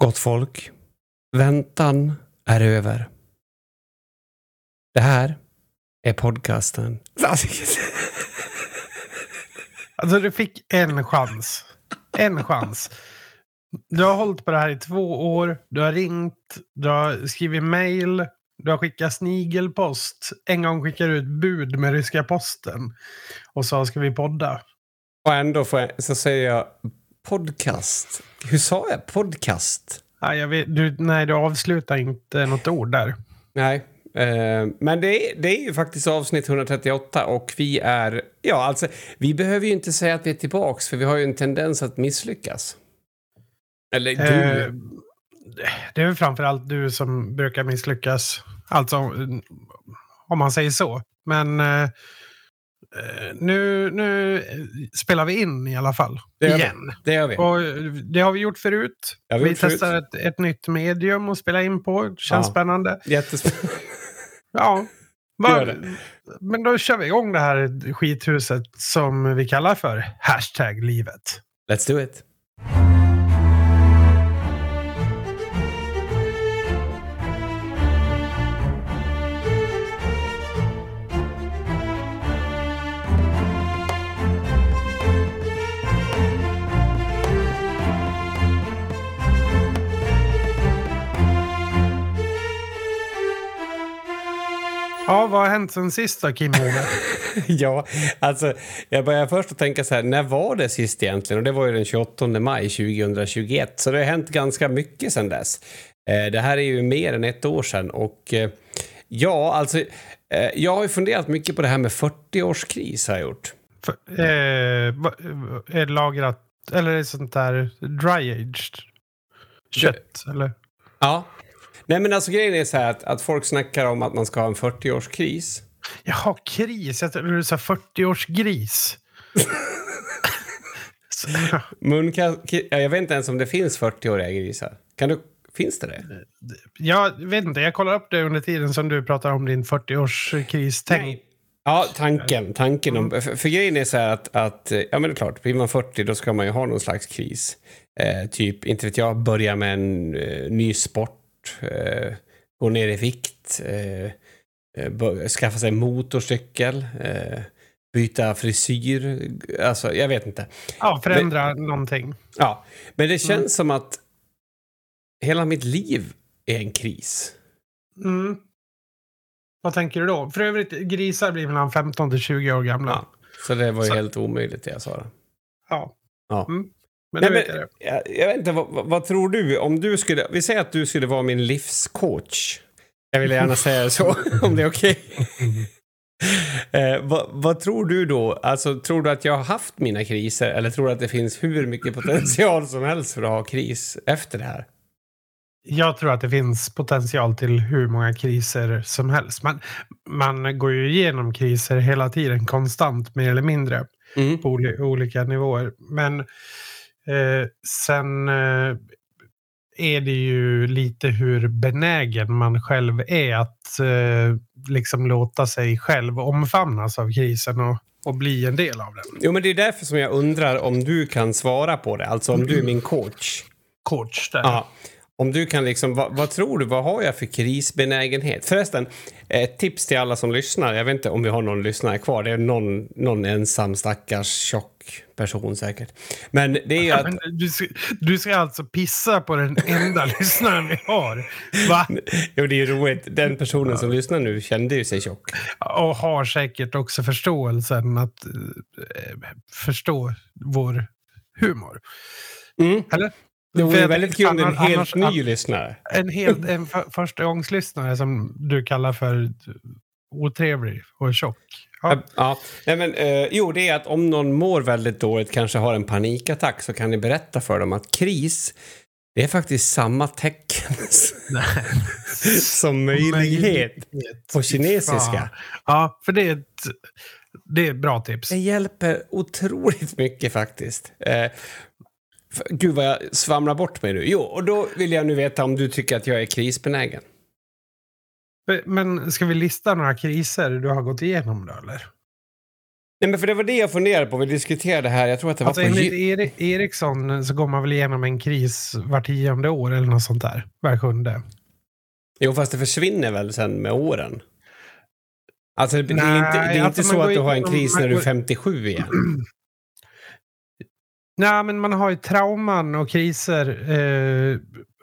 Gott folk, väntan är över. Det här är podcasten. Alltså du fick en chans. En chans. Du har hållit på det här i två år. Du har ringt, du har skrivit mail, du har skickat snigelpost. En gång skickade du ett bud med ryska posten. Och sa ska vi podda. Och ändå jag, så säger jag podcast. Hur sa jag? Podcast? Nej, jag vet, du, nej, du avslutar inte något ord där. Nej, eh, men det är, det är ju faktiskt avsnitt 138 och vi är... Ja, alltså, vi behöver ju inte säga att vi är tillbaks för vi har ju en tendens att misslyckas. Eller du. Eh, det är väl framförallt du som brukar misslyckas. Alltså, om man säger så. Men eh, nu, nu spelar vi in i alla fall. Det gör vi. igen. det gör vi. Och det har vi gjort förut. Vi gjort förut. testar ett, ett nytt medium att spela in på. Det känns Ja. spännande. Jättespännande. Ja. Gör Va, det. men då kör vi igång det här skithuset som vi kallar för hashtag livet. Let's do it. Ja, vad har hänt sen sist då, Kim? Ja, alltså jag börjar först att tänka så här, när var det sist egentligen? Och det var ju den 28 maj 2021, så det har hänt ganska mycket sedan dess. Eh, det här är ju mer än ett år sedan och eh, ja, alltså eh, jag har ju funderat mycket på det här med 40-årskris har jag gjort. För, är det lagrat, eller är det sånt där dry-aged kött? Eller? Ja. Nej men alltså grejen är så här att, att folk snackar om att man ska ha en 40-årskris. Jaha, kris. Jag trodde du sa 40-årsgris. Så- Munka- ja, jag vet inte ens om det finns 40-åriga grisar. Kan du, finns det det? jag vet inte, jag kollar upp det under tiden som du pratar om din 40-årskris. Tänk. Ja, tanken. tanken om, för, för grejen är så här att, att, ja men det är klart, blir man 40 då ska man ju ha någon slags kris. Eh, typ, inte vet jag, börja med en eh, ny sport, eh, gå ner i vikt, eh, eh, skaffa sig motorcykel, eh, byta frisyr, alltså jag vet inte. Ja, förändra någonting. Ja, men det känns Mm. som att hela mitt liv är en kris. Mm. Vad tänker du då? För övrigt, grisar blir mellan 15 till 20 år gamla. Ja. Så det var ju Så- helt omöjligt det jag sa. Då. Ja. Ja. Mm. Men Nej, nu vet men, jag det. jag, jag vet inte, vad, vad, tror du? Om du skulle, vi säger att du skulle vara min livscoach. Jag vill gärna säga så, om det är okej. eh, vad, vad tror du då? Alltså, tror du att jag har haft mina kriser eller tror du att det finns hur mycket potential som helst för att ha kris efter det här? Jag tror att det finns potential till hur många kriser som helst. Man, man går ju igenom kriser hela tiden, konstant, mer eller mindre, Mm. på oli- olika nivåer. Men eh, sen eh, är det ju lite hur benägen man själv är att eh, liksom låta sig själv omfamnas av krisen och, och bli en del av den. Jo, men det är därför som jag undrar om du kan svara på det. Alltså om du är min coach. Coach där. Ja. Om du kan liksom, vad, vad tror du, vad har jag för krisbenägenhet? Förresten, ett tips till alla som lyssnar, jag vet inte om vi har någon lyssnare kvar, det är någon, någon ensam stackars tjock person säkert. Men det är ju att, du, ska, du ska alltså pissa på den enda lyssnaren vi har. Va? jo det är ju roligt, den personen som lyssnar nu kände ju sig tjock. Och har säkert också förståelsen att eh, förstå vår humor. Mm. Eller? Det vore väldigt kul om en helt annars- ny lyssnare. En, helt, en för, förstagångslyssnare som du kallar för otrevlig och tjock. Ja. Ja, nej men, eh, jo, det är att om någon mår väldigt dåligt, kanske har en panikattack, så kan ni berätta för dem att kris, det är faktiskt samma tecken som möjlighet på kinesiska. Ja, för det är ett, det är ett bra tips. Det hjälper otroligt mycket faktiskt. Eh, gud vad jag svamlar bort mig nu. Jo, och då vill jag nu veta om du tycker att jag är krisbenägen. Men ska vi lista några kriser du har gått igenom då, eller? Nej, men för det var det jag funderade på. Vi diskuterade det här. Jag tror att det Alltså var på... enligt Ericsson så går man väl igenom en kris var tionde år eller något sånt där. Var sjunde. Jo, fast det försvinner väl sen med åren? Alltså, det, det är Nej, inte, det är alltså inte så att du har en kris när du är går- 57 igen. Nej, men man har ju trauman och kriser eh,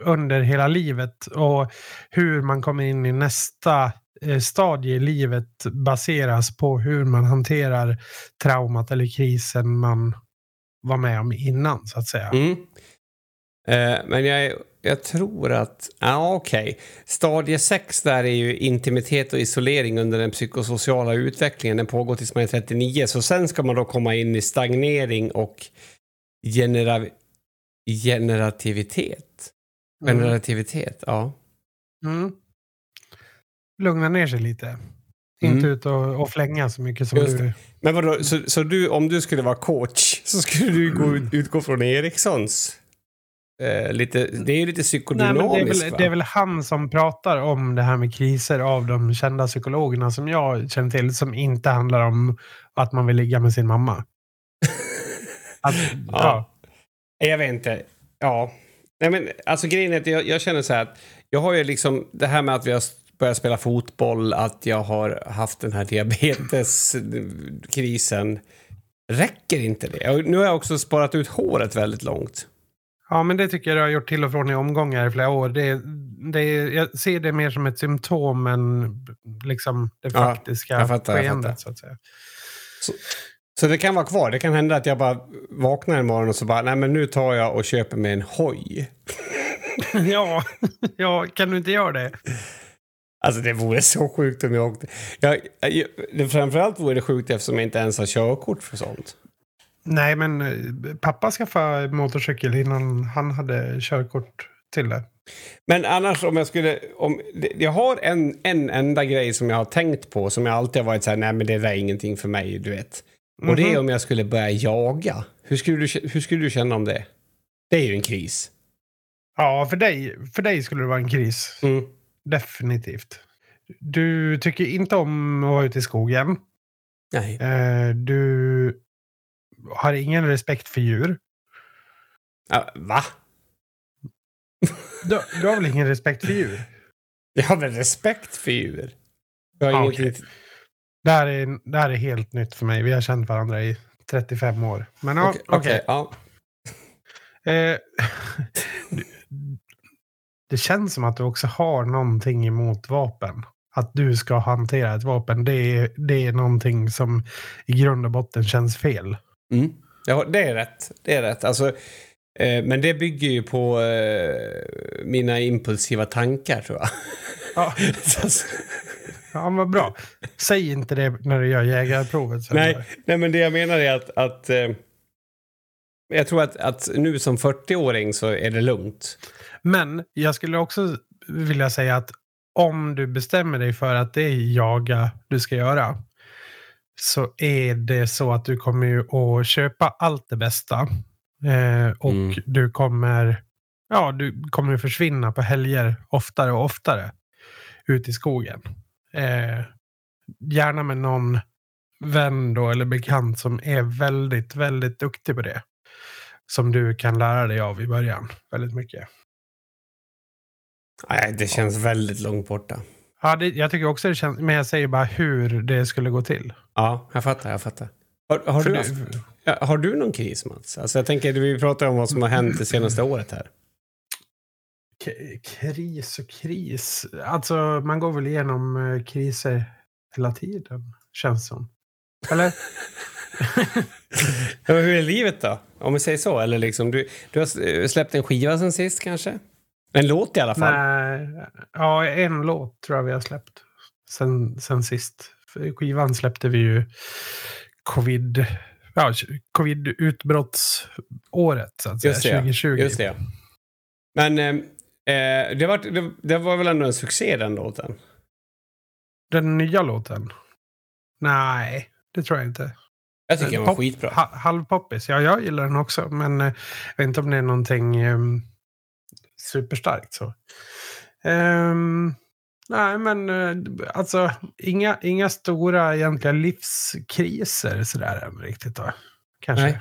under hela livet. Och hur man kommer in i nästa eh, stadie i livet baseras på hur man hanterar traumat eller krisen man var med om innan, så att säga. Mm. Eh, men jag, jag tror att... Ja, okej. Stadie 6 där är ju intimitet och isolering under den psykosociala utvecklingen. Den pågår tills man är 39. Så sen ska man då komma in i stagnering och genera, generativitet. Mm. Generativitet, ja. Mm. Lugna ner sig lite. Mm. Inte ut och, och flänga så mycket som Just du... Men vadå, så, så du, om du skulle vara coach så skulle du gå, ut- utgå från Erikssons? Eh, lite, det är ju lite Nej, psykodynamiskt men det, är väl, va? det är väl han som pratar om det här med kriser av de kända psykologerna som jag känner till, som inte handlar om att man vill ligga med sin mamma. Att, ja. Ja. Jag vet inte. Ja. Nej, men alltså grejen är att jag, jag känner så här att jag har ju liksom det här med att vi har börjat spela fotboll, att jag har haft den här diabeteskrisen. Räcker inte det? Nu har jag också sparat ut håret väldigt långt. ja, men det tycker jag du har gjort till och från i omgångar i flera år. Det, det, jag ser det mer som ett symptom än liksom det Ja, faktiska jag fattar, skeendet. Så att säga. Så det kan vara kvar. Det kan hända att jag bara vaknar en morgon och så bara, nej men nu tar jag och köper mig en hoj. ja, ja, kan du inte göra det? Alltså det vore så sjukt om jag åkte. Jag, jag, det framförallt vore det sjukt eftersom jag inte ens har körkort för sånt. Nej, men eh, pappa skaffade motorcykel innan han hade körkort till det. Men annars om jag skulle... Om, jag har en, en enda grej som jag har tänkt på som jag alltid har varit så här, nej men det där är ingenting för mig, du vet. Och det är Mhm. om jag skulle börja jaga. Hur skulle, du, hur skulle du känna om det? Det är ju en kris. Ja, för dig, för dig skulle det vara en kris. Mm. Definitivt. Du tycker inte om att vara ute i skogen. Nej. Eh, du har ingen respekt för djur. Ja, va? Du, du har väl ingen respekt för djur? Jag har väl respekt för djur? Jag har Ah, ingenting... okej. Det här, är, det här är helt nytt för mig. Vi har känt varandra i 35 år. Men Okej, okej. okej, ja. Eh, det känns som att du också har någonting emot vapen. Att du ska hantera ett vapen, det är, det är någonting som i grund och botten känns fel. Mm. Ja, det är rätt. Det är rätt. Alltså, eh, men det bygger ju på eh, mina impulsiva tankar, tror jag. Ja, ja vad bra. Säg inte det när du gör jägarprovet. nej, nej, men det jag menar är att... att eh, jag tror att, att nu som 40-åring så är det lugnt. Men jag skulle också vilja säga att om du bestämmer dig för att det är jaga du ska göra så är det så att du kommer ju att köpa allt det bästa. Eh, och Mm. du kommer ja, du kommer försvinna på helger oftare och oftare ut i skogen. Eh, gärna med någon vän då eller bekant som är väldigt, väldigt duktig på det. Som du kan lära dig av i början väldigt mycket. Nej, det känns väldigt långt borta. Ja, det, jag tycker också det känns, men jag säger bara hur det skulle gå till. Ja, jag fattar, jag fattar. Har, har, du, ja, har du någon kris, Mats? Alltså, jag tänker, vi pratar om vad som har hänt det senaste året här. Kris och kris. Alltså, man går väl igenom eh, kriser hela tiden, känns som. Eller? Ja, hur är livet då? Om vi säger så. Eller liksom, du, du har s- släppt en skiva sen sist kanske? En låt i alla fall. Nej, ja, en låt tror jag vi har släppt sen, sen sist. För skivan släppte vi ju covid, ja, covid-utbrottsåret, så att säga, Just det, ja. 2020. Just det. Men eh, det, var, det, det var väl ändå en succé den låten? Den nya låten? Nej, det tror jag inte. Jag tycker den var Pop- skitbra. Ha, halvpoppis. Ja, jag gillar den också. Men eh, jag vet inte om det är någonting um, superstarkt. Så. Ehm, Nej, men eh, alltså inga, inga stora egentliga livskriser sådär riktigt då. Kanske. Nej.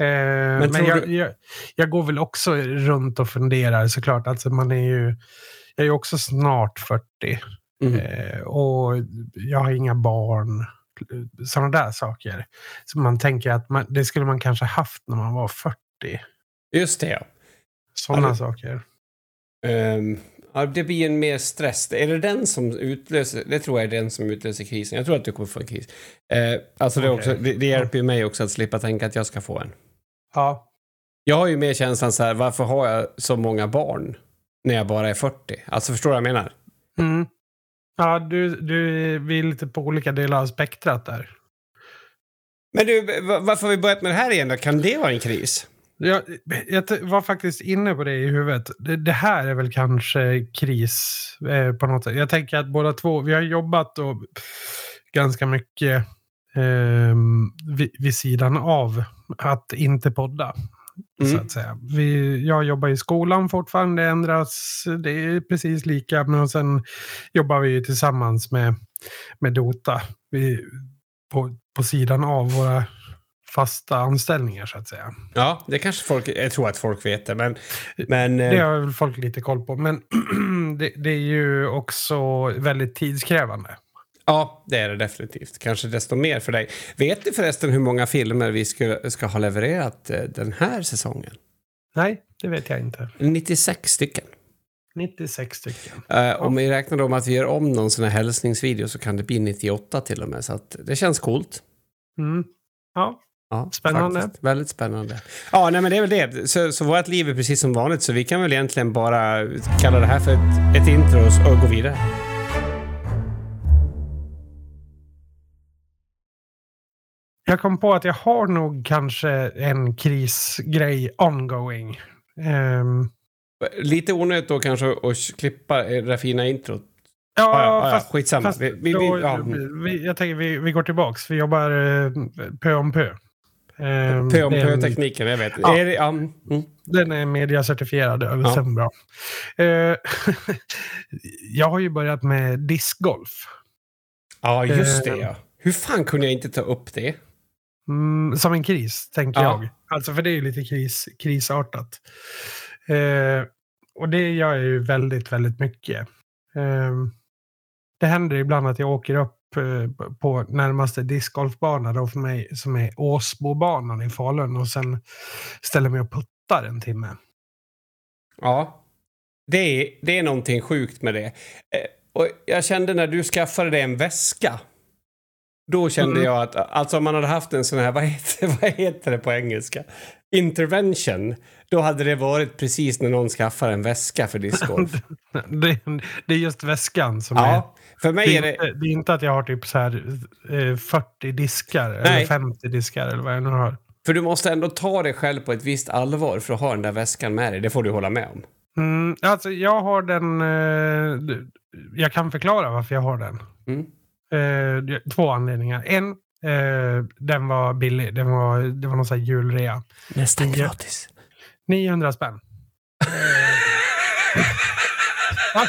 Eh, men tror jag, du- jag, jag går väl också runt och funderar såklart. Alltså man är ju, jag är också snart 40. Mm. Eh, och jag har inga barn. Sådana där saker. Så man tänker att man, det skulle man kanske haft när man var 40. Just det, ja. Sådana det- saker. Ehm, ja. Det blir en mer stress. Är det den som utlöser... Det tror jag är den som utlöser krisen. Jag tror att du kommer få en kris. Eh, alltså det, är också, det, det hjälper ju mig också att slippa tänka att jag ska få en. Ja. Jag har ju mer känslan så här, varför har jag så många barn när jag bara är 40? Alltså förstår du vad jag menar? Mm. Ja, du, du, vi är lite på olika delar av spektrat där. Men du, va- varför har vi börjat med det här igen då? Kan det vara en kris? Jag, jag var faktiskt inne på det i huvudet. Det, det här är väl kanske kris eh, på något sätt. Jag tänker att båda två, vi har jobbat och ganska mycket eh, vid, vid sidan av att inte podda. Så Mm. att säga. Vi, jag jobbar i skolan fortfarande, det ändras, det är precis lika. Men sen jobbar vi ju tillsammans med, med Dota vi, på, på sidan av våra fasta anställningar så att säga. Ja, det kanske folk... Jag tror att folk vet det, men... men eh, Det har väl folk lite koll på. Men det, det är ju också väldigt tidskrävande. Ja, det är det definitivt. Kanske desto mer för dig. Vet du förresten hur många filmer vi ska, ska ha levererat eh, den här säsongen? Nej, det vet jag inte. 96 stycken. 96 stycken. Eh, Om vi räknar om att vi gör om någon sån här hälsningsvideo så kan det bli 98 till och med. Så det känns coolt. Mm. Ja, Ja, Spännande. faktiskt. Väldigt spännande. Ja, nej men det är väl det. Så, så vårt liv är precis som vanligt. Så vi kan väl egentligen bara kalla det här för ett, ett intro och gå vidare. Jag kom på att jag har nog kanske en krisgrej ongoing. Ehm, Lite onödigt då kanske att klippa det fina introt. ja, Ja, ja, ja, fast, skitsamma. fast vi, vi, vi, ja. vi, jag tänker vi, vi går tillbaks. Vi jobbar eh, pö om pö. Ehm, Pö om pö-tekniken, jag vet. Ja. Är det, ja, mm. Den är mediacertifierad. Ja. Ja. Sen bra. Eh, jag har ju börjat med discgolf. ja, just det Eh. ja. Hur fan kunde jag inte ta upp det? Mm, som en kris, tänker Ja. jag. Alltså för det är ju lite kris, krisartat. Eh, och det gör jag ju väldigt, väldigt mycket. Eh, det händer ibland att jag åker upp eh, på närmaste discgolfbana då för mig som är Åsbobanan i Falun och sen ställer mig och puttar en timme. Ja. Det är, det är någonting sjukt med det. Eh, Och jag kände när du skaffade dig en väska. Då kände Mm. jag att, alltså om man hade haft en sån här, vad heter, vad heter det på engelska? Intervention. Då hade det varit precis när någon skaffar en väska för discgolf. det, det är just väskan som är... ja, för mig Det är är, det... inte, det är inte att jag har typ så här eh, 40 diskar eller Nej. 50 diskar eller vad jag nu har. För du måste ändå ta dig själv på ett visst allvar för att ha den där väskan med dig. Det får du hålla med om. Mm, alltså jag har den... Eh, jag kan förklara varför jag har den. Mm. Eh, två anledningar. En, eh, den var billig. Den var, det var någon sån här julrea. Nästan Ja. gratis. 900 spänn. Va?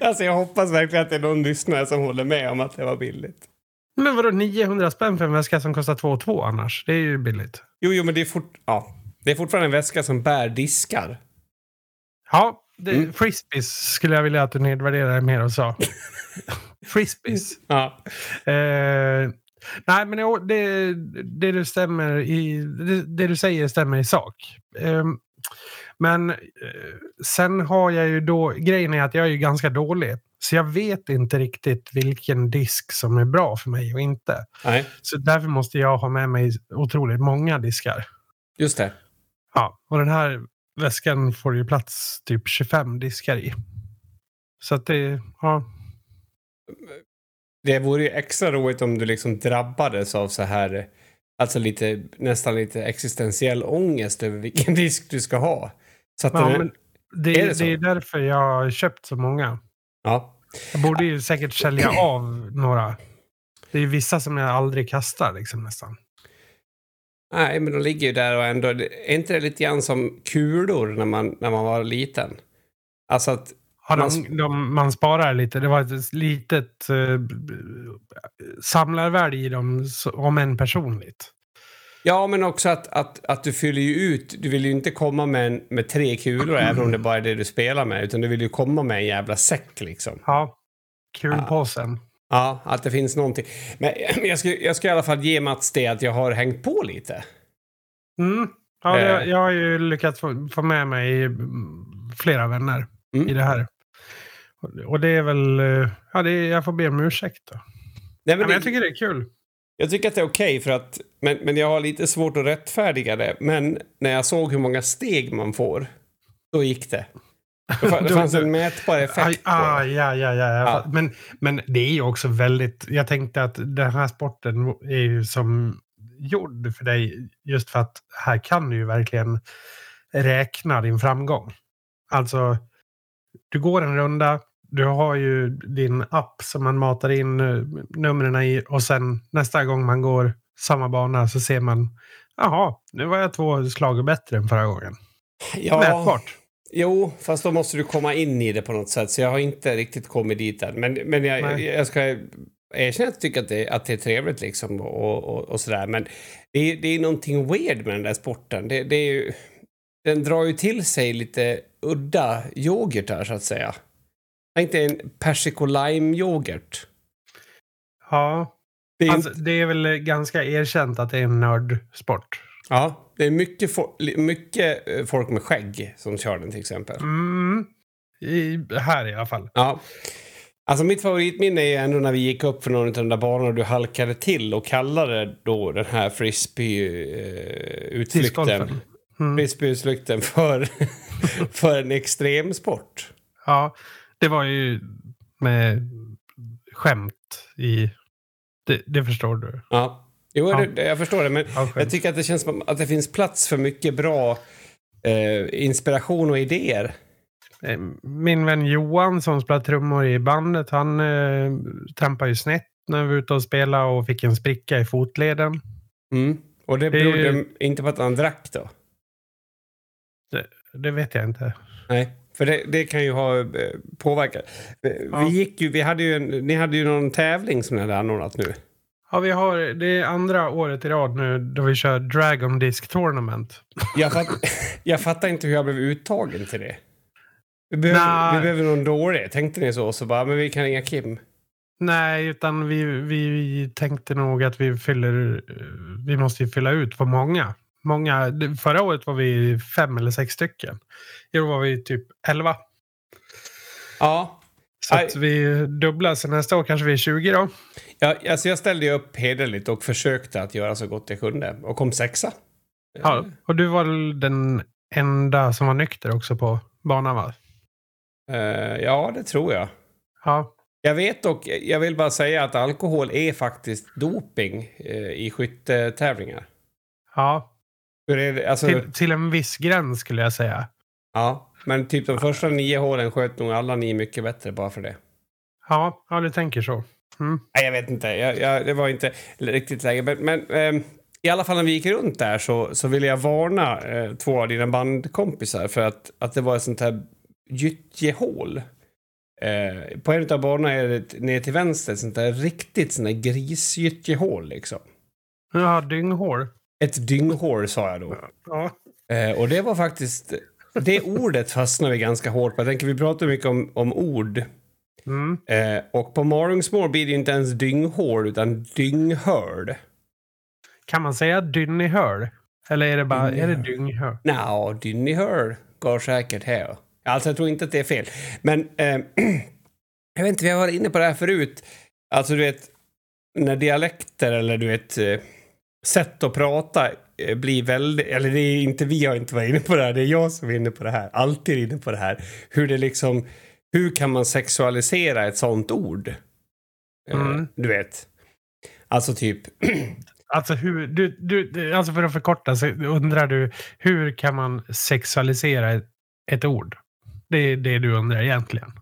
Alltså jag hoppas verkligen att det är någon lyssnare som håller med om att det var billigt. Men vadå 900 spänn för en väska som kostar 2 2 annars? Det är ju billigt. Jo, jo, men det är, fort, ja, det är fortfarande en väska som bär diskar. Ja, det, Mm. frisbees skulle jag vilja att du nedvärderade mer och sa. frisbees. Ja. Eh, nej, men det, det, det, du stämmer i, det, det du säger stämmer i sak. Eh, men eh, sen har jag ju då, grejen är att jag är ju ganska dålig. Så jag vet inte riktigt vilken disk som är bra för mig och inte. Nej, Så därför måste jag ha med mig otroligt många diskar. just det. Ja, och den här väskan får ju plats typ 25 diskar i. Så att det, ja. Det vore ju extra roligt om du liksom drabbades av så här, alltså lite, nästan lite existentiell ångest över vilken disk du ska ha. Så att ja den, men det, är det det, är därför jag har köpt så många. ja. Jag borde ju säkert sälja av några. Det är ju vissa som jag aldrig kastar liksom nästan. Nej, men de ligger ju där och ändå, är inte det lite grann som kulor när man, när man var liten? Alltså att Har Man de, de, man sparar lite. Det var ett litet uh, samlarvärde i dem, om än personligt. Ja, men också att, att, att du fyller ju ut. Du vill ju inte komma med, en, med tre kulor även om det bara är det du spelar med. Utan du vill ju komma med en jävla säck liksom. Ja, kulpåsen. Ja, att det finns någonting. Men jag ska, jag ska i alla fall ge Mats det att jag har hängt på lite. Mm. Ja, det, Eh. jag har ju lyckats få, få med mig mm, flera vänner Mm. i det här. Och- det är väl... eh, Ja, det är, jag får be om ursäkt då. Nej, Ja, men men det, jag tycker det är kul. jag tycker att det är okej för att... Men, men jag har lite svårt att rättfärdiga det. Men när jag såg hur många steg man får, då gick det. Det fanns en mätbar effekt Aj, på det. ja, ja, ja. Ja. Men, men det är ju också väldigt... Jag tänkte att den här sporten är ju som gjord för dig just för att här kan du ju verkligen räkna din framgång. Alltså, du går en runda, du har ju din app som man matar in eh, numren i och sen nästa gång man går samma bana så ser man Jaha, nu var jag två slag bättre än förra gången. Ja, Mätbart. Jo, fast då måste du komma in i det på något sätt. Så jag har inte riktigt kommit dit än. Men, men jag, Nej. jag ska erkänna att jag tycker att det, att det är trevligt liksom och, och, och sådär. Men det är, det är någonting weird med den där sporten. Det, det är ju, den drar ju till sig lite udda yoghurtar så att säga. Tänk dig en persico lime-yoghurt. Ja, Det är, Alltså, det är väl ganska erkänt att det är en nördsport. Ja, det är mycket, fo- mycket eh, folk med skägg som kör den till exempel. Mm. I, här i alla fall. Ja. Alltså mitt favoritminne är ändå när vi gick upp för någon av de där banorna och du halkade till och kallade då den här frisbee-utflykten Discgolfen. Mm. frisbee-utflykten för, för en extremsport. Ja, det var ju med skämt i... Det, det förstår du. Ja. Jo, Ja. Det, jag förstår det, men Ja, jag tycker att det känns som att det finns plats för mycket bra eh, inspiration och idéer. Eh, Min vän Johan som spelar trummor i bandet, han eh, trampade ju snett när vi var ute och spelade och fick en spricka i fotleden. Mm. Och det Det ju- ju... inte på att han drack då. Det vet jag inte. Nej, för det, det kan ju ha eh, påverkat. Vi, Ja. gick ju, vi hade ju en, ni hade ju någon tävling som ni hade anordnat nu. Ja, vi har, det är andra året i rad nu då vi kör Dragon Disc Tournament. Jag, fatt, jag fattar inte hur jag blev uttagen till det. Vi behöver, vi behöver någon dålig. Tänkte ni så? Så bara, men vi kan ringa Kim. Nej, utan vi, vi, vi tänkte nog att vi fyller... Vi måste ju fylla ut på många. många. Förra året var vi fem eller sex stycken. I år var vi typ elva. Ja, Så Aj. att vi dubblar, så nästa år kanske vi är 20 då. jag, alltså jag ställde ju upp hederligt och försökte att göra så gott jag kunde. Och kom sexa. Ja, och du var den enda som var nykter också på banan va? Eh, ja, det tror jag. Ja. Jag vet dock, jag vill bara säga att alkohol är faktiskt doping eh, i skyttetävlingar. Ja, Hur är det? Alltså, till, till en viss gräns skulle jag säga. Ja, men typ de första nio hålen sköt nog alla ni mycket bättre bara för det. Ja, ja du tänker så. Mm. Nej, jag vet inte. Jag, jag, det var inte riktigt läge. Men, men ehm, i alla fall när vi gick runt där så, så ville jag varna eh, två av dina bandkompisar för att, att det var ett sånt här gyttjehål. Eh, på en av banorna är det ner till vänster ett sånt där riktigt sånt där grisgyttjehål liksom. Ja, dynghår. Ett dynghål sa jag då. Ja. Eh, och det var faktiskt... Det ordet fastnade vi ganska hårt på. Jag tänker vi pratar mycket om, om ord. Mm. Eh, och på Malungsmål blir det ju inte ens dynghål utan dynghörd. Kan man säga dynnyhörd? Eller är det bara är det dynghörd? Nja, dynghörd går säkert här. Alltså jag tror inte att det är fel. Men eh, jag vet inte, vi har varit inne på det här förut. Alltså du vet, när dialekter eller du vet eh, sätt att prata blir väldigt, eller det är inte vi har inte varit inne på det här, det är jag som är inne på det här, alltid inne på det här. Hur det liksom, hur kan man sexualisera ett sånt ord? Eh, Mm. Du vet. Alltså typ, Alltså, hur, du, du, alltså för att förkorta så undrar du hur kan man sexualisera ett, ett ord? Det är det du undrar egentligen.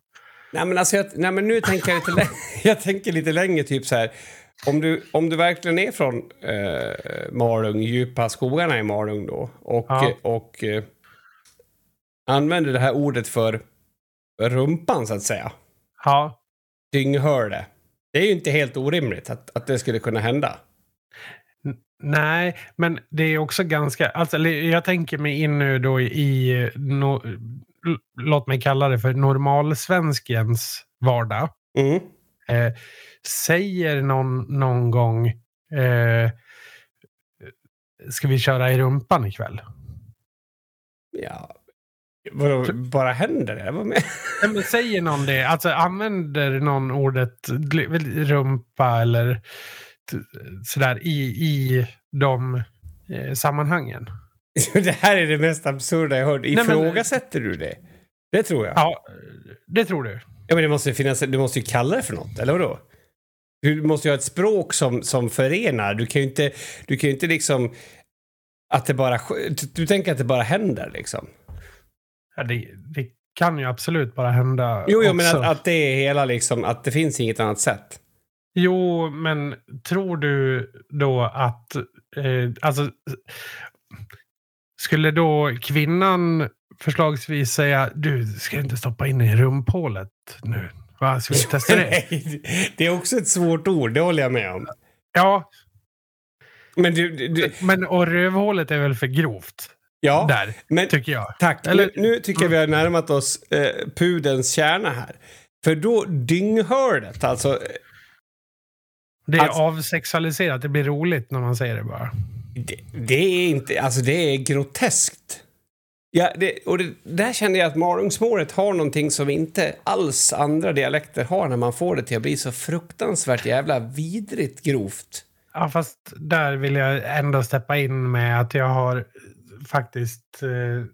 Nej men alltså, jag, nej, men nu tänker jag lite, jag tänker lite längre, typ så här. Om du, om du verkligen är från eh, Malung, djupa skogarna i Malung då, och, Ja. och eh, använder det här ordet för rumpan så att säga. Ja. Dynghörde. Det är ju inte helt orimligt att, att det skulle kunna hända. Nej, men det är också ganska... Alltså, jag tänker mig in nu då i... No, låt mig kalla det för normalsvenskens vardag. Mm. Eh, säger någon någon gång... Eh, ska vi köra i rumpan ikväll? Ja, Vadå, bara händer det? Vad? Nej, men säger någon det? Alltså använder någon ordet rumpa eller sådär i, i de eh, sammanhangen? det här är det mest absurda jag hört. Ifrågasätter du det? Det tror jag. Ja, det tror du. Ja, men det måste finnas, du måste ju kalla det för något, eller vadå? Du måste ju ha ett språk som, som förenar. Du kan ju inte, du kan inte liksom... Att det bara... Du tänker att det bara händer liksom? Ja, det, det kan ju absolut bara hända Jo, jo men att, att, det är hela liksom, att det finns inget annat sätt. Jo, men tror du då att, eh, alltså, skulle då kvinnan förslagsvis säga, du ska inte stoppa in i rumphålet nu? Va, ska vi testa det? det är också ett svårt ord, det håller jag med om. Ja. Men, du, du... men och rövhålet är väl för grovt? Ja, där, men, tycker jag. Tack. Eller, nu, nu tycker jag vi har närmat oss eh, pudens kärna här. För då dynghördet, alltså... Det är alltså, avsexualiserat, det blir roligt när man säger det bara. Det, det är inte, alltså det är groteskt. Ja, det, och det, där känner jag att malungsmålet har någonting som inte alls andra dialekter har när man får det till att bli så fruktansvärt jävla vidrigt grovt. Ja, fast där vill jag ändå steppa in med att jag har faktiskt eh,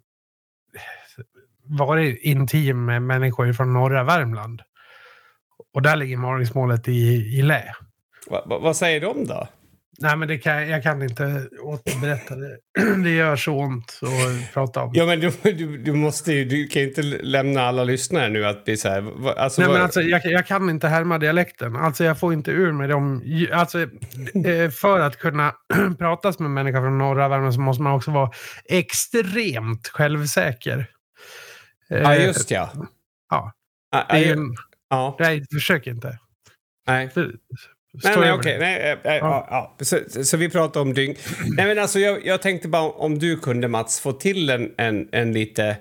varit intim med människor från norra Värmland. Och där ligger Malungsmålet i, i lä. Va, va, vad säger de då? Nej, men det kan, jag kan inte återberätta det. Det gör så ont att prata om. Ja, men du, du, du måste ju, du kan ju inte lämna alla lyssnare nu att bli så här. Alltså, Nej, vad... men alltså, jag, jag, kan inte härma dialekten. Alltså, jag får inte ur mig dem. Alltså, eh, för att kunna prata med människor från norra Värmland så måste man också vara extremt självsäker. Ja, just ja. Ja. Det är en, ja. Nej, försök inte. Nej. Nej, nej, okej. Nej, äh, äh, ja. ja. Så, så, vi pratar om dygn. Nej, men alltså, jag, jag tänkte bara om du kunde, Mats, få till en, en, en lite...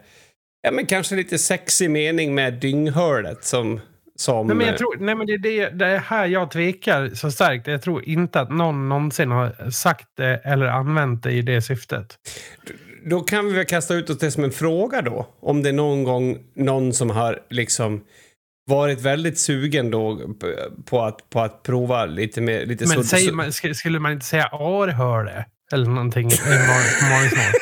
Ja, men kanske lite sexig mening med dynghörlet som... som nej, men jag tror, nej, men det är det, det är här jag tvekar så starkt. Jag tror inte att någon någonsin har sagt det eller använt det i det syftet. Då kan vi väl kasta ut oss det som en fråga då. Om det är någon gång någon som har liksom varit väldigt sugen då på att, på att prova lite mer... Lite Men säger man, skulle man inte säga arhörde? Eller någonting i morgonsmål?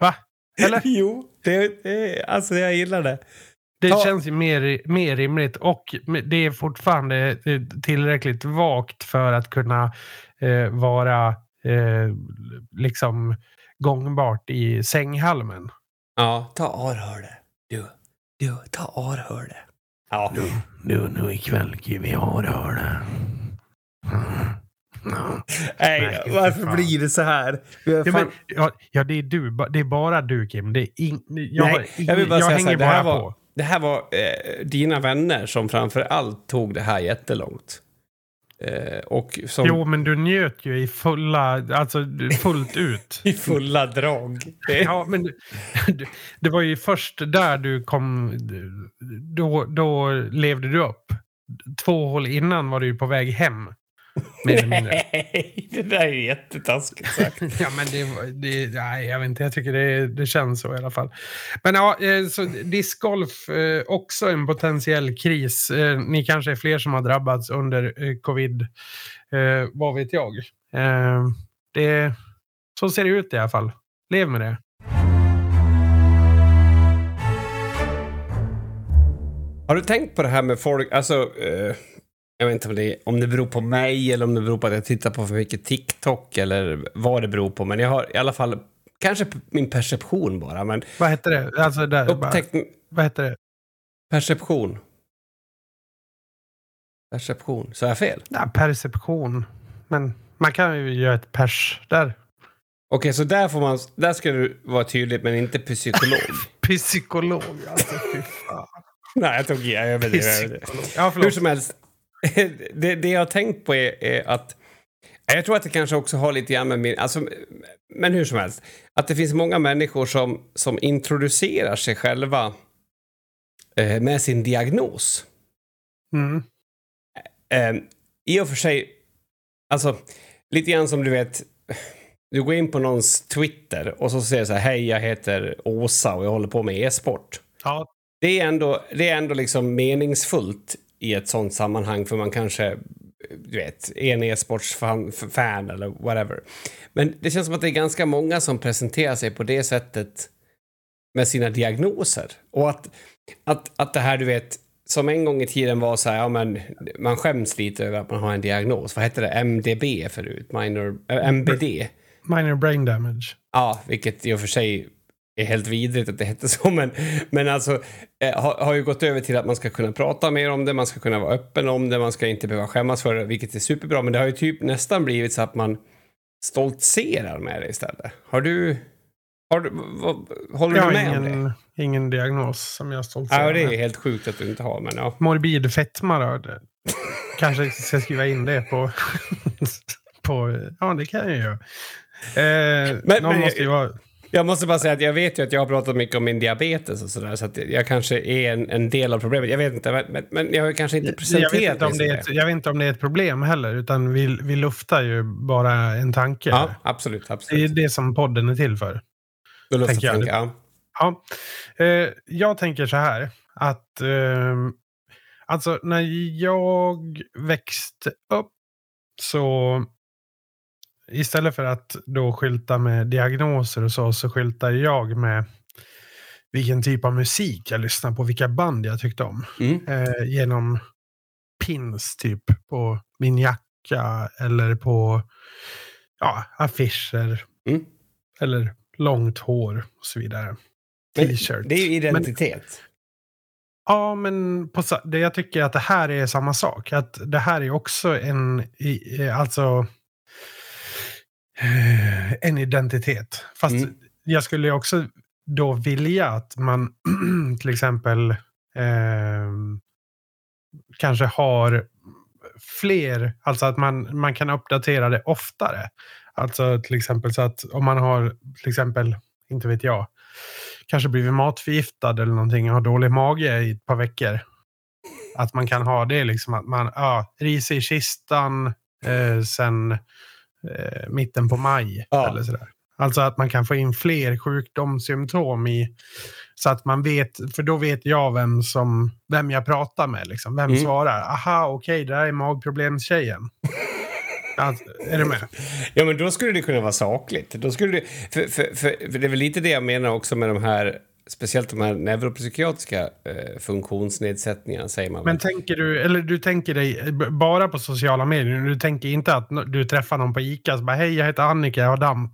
Va? Eller? Jo, det, det, alltså jag gillar det. Det Ta. känns ju mer, mer rimligt och det är fortfarande tillräckligt vagt för att kunna eh, vara eh, liksom gångbart i sänghalmen. Ja, ta arhörde. Du. Du, ta arhörde. Ja. Nu, nu, nu ikväll gick vi arhörde. Nej, varför blir det så här? Ja, men, ja, ja, det är du. Det är bara du, Kim. Det är in, jag, Nej, jag vill bara jag säga så här, det här var, på. Det här var eh, dina vänner som framför allt tog det här jättelångt. Eh, som... Jo, men du njöt ju i fulla, alltså fullt ut. I fulla drag. ja, men det var ju först där du kom, då, då levde du upp. Två hål innan var du ju på väg hem. Nej, det där är ju jättetaskigt sagt. ja, men det, det, nej, jag vet inte, jag tycker det, det känns så i alla fall. Men ja, eh, så discgolf, eh, också en potentiell kris. Eh, ni kanske är fler som har drabbats under covid, vad vet jag. Det, så ser det ut i alla fall. Lev med det. Har du tänkt på det här med folk, alltså jag vet inte om det, om det beror på mig eller om det beror på att jag tittar på för mycket TikTok eller vad det beror på. Men jag har i alla fall, kanske min perception bara. Men vad heter det? Alltså där, upptäckt, bara, vad heter det? Perception. Perception. Så jag fel? Ja, perception. Men man kan ju göra ett pers där. Okej, så där, får man, där ska du vara tydlig, men inte psykolog? Psykolog, alltså fy fan. Nej, jag tog i. Jag överdriver. Ja, Hur som helst, det, det jag har tänkt på är, är att jag tror att det kanske också har lite grann med min... Alltså, men hur som helst. Att det finns många människor som, som introducerar sig själva eh, med sin diagnos. Mm. Eh, I och för sig, alltså lite grann som du vet, du går in på någons Twitter och så säger du så här, hej jag heter Åsa och jag håller på med e-sport. Ja, Det är ändå, det är ändå liksom meningsfullt i ett sånt sammanhang för man kanske, du vet, är en e-sportsfan fan eller whatever. Men det känns som att det är ganska många som presenterar sig på det sättet med sina diagnoser. Och att, att, att det här, du vet, som en gång i tiden var så här, ja men man skäms lite över att man har en diagnos. Vad hette det? MDB förut? Minor, äh, MBD? minor brain damage. Ja, vilket i och för sig är helt vidrigt att det hette så, men, men alltså eh, har, har ju gått över till att man ska kunna prata mer om det, man ska kunna vara öppen om det, man ska inte behöva skämmas för det, vilket är superbra, men det har ju typ nästan blivit så att man stoltserar med det istället. Har du... Har du vad, håller Jag du har med om det? ingen, ingen diagnos som jag är stolt Ja, det är helt sjukt att du inte har, men ja. Morbid fetma då? Kanske ska skriva in det på... på ja, det kan jag göra. Eh, Men- någon men- måste ju vara... Jag måste bara säga att jag vet ju att jag har pratat mycket om min diabetes och sådär, så att jag kanske är en, en del av problemet. Jag vet inte, men- men, jag har kanske inte Jag presenterat vet, inte om det är ett, jag vet inte om det är ett problem heller, utan vi, vi luftar ju bara en tanke. Ja, absolut, Det är absolut. det som podden är till för. Då luftar tänker jag. tanken, ja. Ja, eh, jag tänker så här att eh, alltså när jag växte upp så istället för att då skylta med diagnoser och så, så skyltar jag med vilken typ av musik jag lyssnar på, vilka band jag tyckte om. Mm. Eh, genom pins typ på min jacka eller på ja, affischer. Mm. Eller långt hår och så vidare. Men T-shirt. Det är ju identitet. Ja, men på, det jag tycker att det här är samma sak. Att det här är också en, i- alltså, en identitet. Fast Mm. jag skulle också då vilja att man till exempel eh, kanske har fler, alltså att man, man kan uppdatera det oftare. Alltså till exempel så att om man har till exempel, inte vet jag, kanske blivit matförgiftad eller någonting och har dålig mage i ett par veckor. Att man kan ha det liksom att man, ja, ris i kistan eh, sen eh, mitten på maj. Ja. Eller sådär. Alltså att man kan få in fler sjukdomssymptom i så att man vet, för då vet jag vem som, vem jag pratar med liksom. Vem Mm. svarar? Aha, okej, det här är magproblemstjejen. Alltså, är du med? Ja, men då skulle det kunna vara sakligt. Då skulle det, för, för, för, för det är väl lite det jag menar också med de här, speciellt de här neuropsykiatriska eh, funktionsnedsättningarna, säger man. Men tänker du, eller du tänker dig b- bara på sociala medier? Du tänker inte att du träffar någon på Ica och bara hej, jag heter Annika, jag har damp.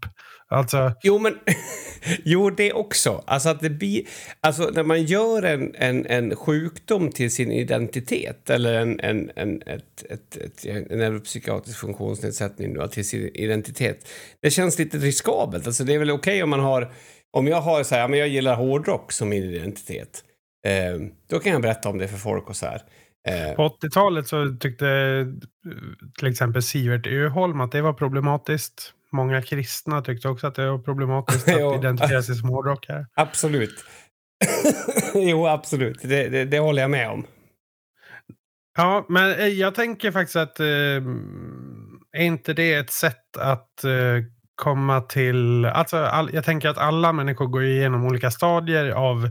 Alltså, Jo, men jo, det också. Alltså att det blir, alltså när man gör en, en, en sjukdom till sin identitet eller en, en, en, ett, ett, ett, en neuropsykiatrisk funktionsnedsättning då, till sin identitet. Det känns lite riskabelt. Alltså det är väl okej om man har, om jag har så här, men jag gillar hårdrock som min identitet. Eh, då kan jag berätta om det för folk och så här. Eh, på 80-talet så tyckte till exempel Sivert Öholm att det var problematiskt. Många kristna tyckte också att det var problematiskt att identifiera sig som hårdrockare. absolut. jo, absolut. Det, det, det håller jag med om. Ja, men eh, jag tänker faktiskt att eh, är inte det ett sätt att eh, komma till... Alltså, all, jag tänker att alla människor går igenom olika stadier av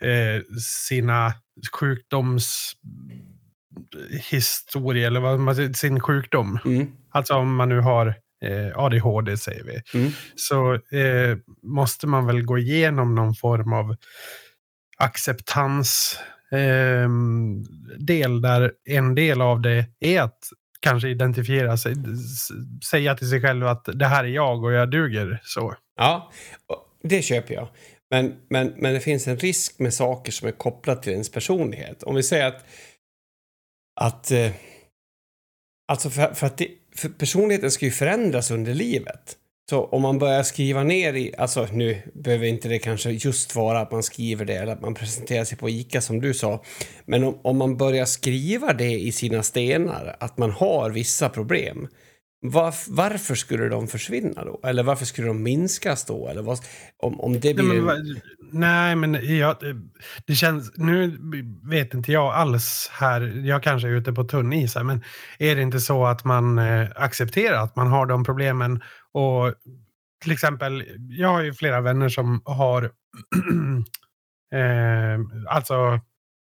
eh, sina sjukdomshistoria, eller vad man sin sjukdom. Mm. Alltså om man nu har eh, ADHD, säger vi Mm. så eh, måste man väl gå igenom någon form av acceptans eh, del där en del av det är att kanske identifiera sig, säga till sig själv att det här är jag och jag duger så. Ja, det köper jag. Men, men, men det finns en risk med saker som är kopplat till ens personlighet. Om vi säger att... att eh, alltså för, för att det, för personligheten ska ju förändras under livet. Så om man börjar skriva ner i, alltså nu behöver inte det kanske just vara att man skriver det eller att man presenterar sig på ICA som du sa. Men om, om man börjar skriva det i sina stenar, att man har vissa problem. Varf, varför skulle de försvinna då? Eller varför skulle de minskas då? Eller vad, om, om det blir... Nej, men, nej, men jag, det känns... Nu vet inte jag alls här. Jag kanske är ute på tunn is här, men är det inte så att man eh, accepterar att man har de problemen och till exempel, jag har ju flera vänner som har, eh, alltså,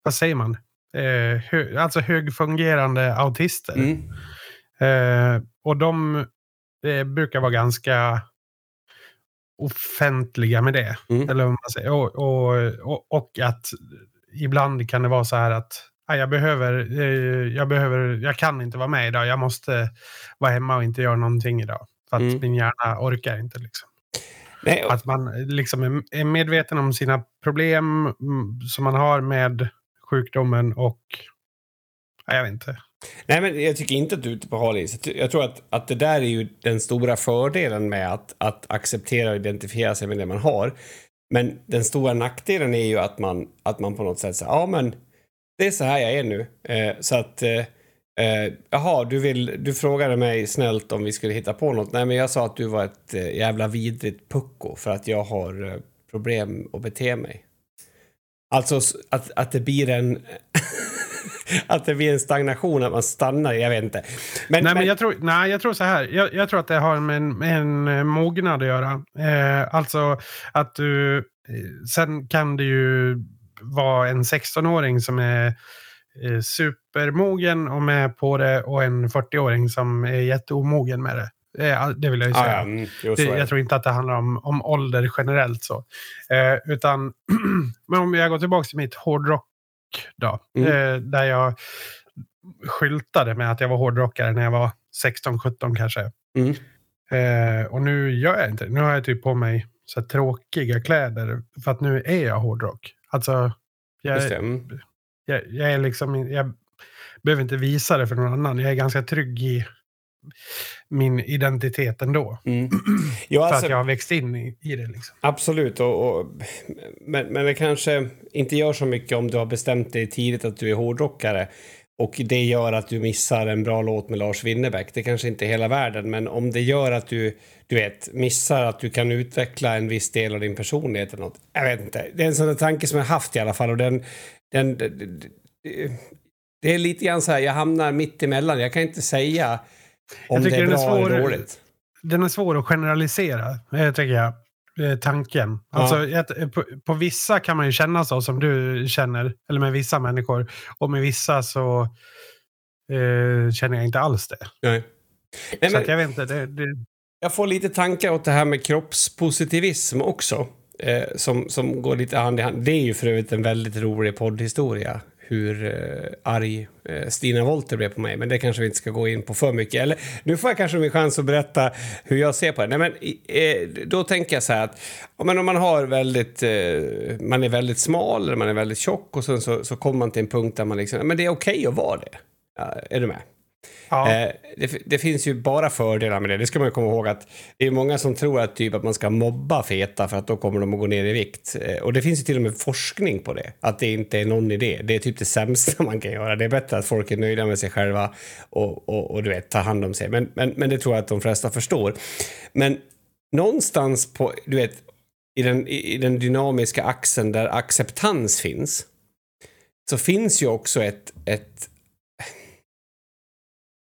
vad säger man? Eh, hö, alltså högfungerande autister. Mm. Eh, och de eh, brukar vara ganska offentliga med det. Mm. Eller vad man säger. Och, och, och, och, att ibland kan det vara så här att jag behöver, eh, jag behöver, jag kan inte vara med idag. Jag måste vara hemma och inte göra någonting idag. För att mm. min hjärna orkar inte. Liksom. Nej. Att man liksom är medveten om sina problem mm, som man har med sjukdomen och jag vet inte. Nej, men jag tycker inte att du är ute på hal is. Jag tror att, att det där är ju den stora fördelen med att, att acceptera och identifiera sig med det man har. Men den stora nackdelen är ju att man, att man på något sätt säger ja men det är så här jag är nu. Eh, så att eh, Eh, jaha, du, vill, du frågade mig snällt om vi skulle hitta på något. Nej, men jag sa att du var ett eh, jävla vidrigt pucko för att jag har eh, problem att bete mig. Alltså att, att det blir en... att det blir en stagnation, att man stannar, jag vet inte. Men, nej, men, jag, tror, nej, jag tror så här. Jag, jag tror att det har med en, med en eh, mognad att göra. Eh, alltså att du... Eh, sen kan det ju vara en 16-åring som är Eh, supermogen och med på det och en 40-åring som är jätteomogen med det. Det vill jag ju säga. Ah, ja. mm, det, jag tror inte att det handlar om, om ålder generellt så. Eh, utan, men om jag går tillbaka till mitt hårdrock då. Mm. Eh, där jag skyltade med att jag var hårdrockare när jag var 16-17 kanske. Mm. Eh, och nu gör jag inte det. Nu har jag typ på mig så tråkiga kläder. För att nu är jag hårdrock. Alltså, jag, jag, jag, är liksom, jag behöver inte visa det för någon annan. Jag är ganska trygg i min identitet ändå. Mm. Jo, alltså, för att jag har växt in i, i det. Liksom. Absolut, och, och, men, men det kanske inte gör så mycket om du har bestämt dig tidigt att du är hårdrockare. Och det gör att du missar en bra låt med Lars Winnerbäck. Det kanske inte är hela världen, men om det gör att du, du vet, missar att du kan utveckla en viss del av din personlighet eller något. Jag vet inte. Det är en sån tanke som jag haft i alla fall och den, den, den, det är lite grann så här, jag hamnar mitt emellan. Jag kan inte säga om det är bra är eller dåligt. Den är svår att generalisera, eh, tycker jag. Eh, tanken. Alltså, ja. ett, på, på, vissa kan man ju känna så som du känner, eller med vissa människor. Och med vissa så eh, känner jag inte alls det. Nej. Nej så men, jag vet inte. Det, det... Jag får lite tankar åt det här med kroppspositivism också eh, som, som går lite hand i hand. Det är ju för övrigt en väldigt rolig poddhistoria hur eh, arg eh, Stina Wolter blev på mig, men det kanske vi inte ska gå in på för mycket. Eller nu får jag kanske min chans att berätta hur jag ser på det. Nej, men, eh, då tänker jag så här att men om man har väldigt, man är väldigt smal eller man är väldigt tjock och sen så, så kommer man till en punkt där man liksom, men det är okej okay att vara det. Är du med? Ja. Eh, det, det, finns ju bara fördelar med det. Det ska man komma ihåg att det är många som tror att, typ att man ska mobba feta för att då kommer de att gå ner i vikt. Eh, och det finns ju till och med forskning på det. Att det inte är någon idé. Det är typ det sämsta man kan göra. Det är bättre att folk är nöjda med sig själva och, och, och du vet, tar hand om sig. Men, men, men det tror jag att de flesta förstår. Men någonstans på, du vet, i den, i den dynamiska axeln där acceptans finns så finns ju också ett, ett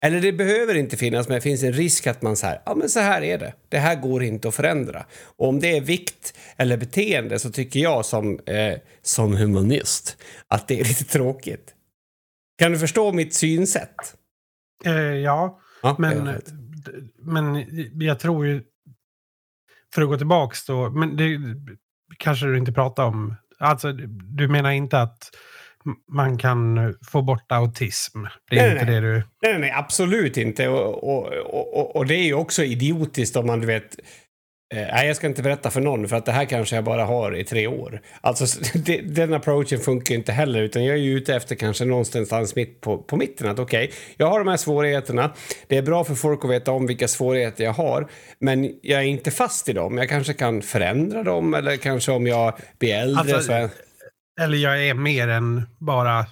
eller det behöver inte finnas, men det finns en risk att man säger ja men så här är det. Det här går inte att förändra. Och om det är vikt eller beteende så tycker jag som, eh, som humanist att det är lite tråkigt. Kan du förstå mitt synsätt? Eh, ja, ja, men, men jag tror ju, för att gå tillbaks då, men det kanske du inte pratar om. Alltså, du menar inte att man kan få bort autism. Det är nej, inte nej. det du... Nej, nej, absolut inte. Och, och, och, och, det är ju också idiotiskt om man, du vet, Eh, nej, jag ska inte berätta för någon för att det här kanske jag bara har i tre år. Alltså det, den approachen funkar inte heller utan jag är ju ute efter kanske någonstans mitt på, på mitten att okej, okay, jag har de här svårigheterna. Det är bra för folk att veta om vilka svårigheter jag har, men jag är inte fast i dem. Jag kanske kan förändra dem eller kanske om jag blir äldre alltså, så är... Eller jag är mer än bara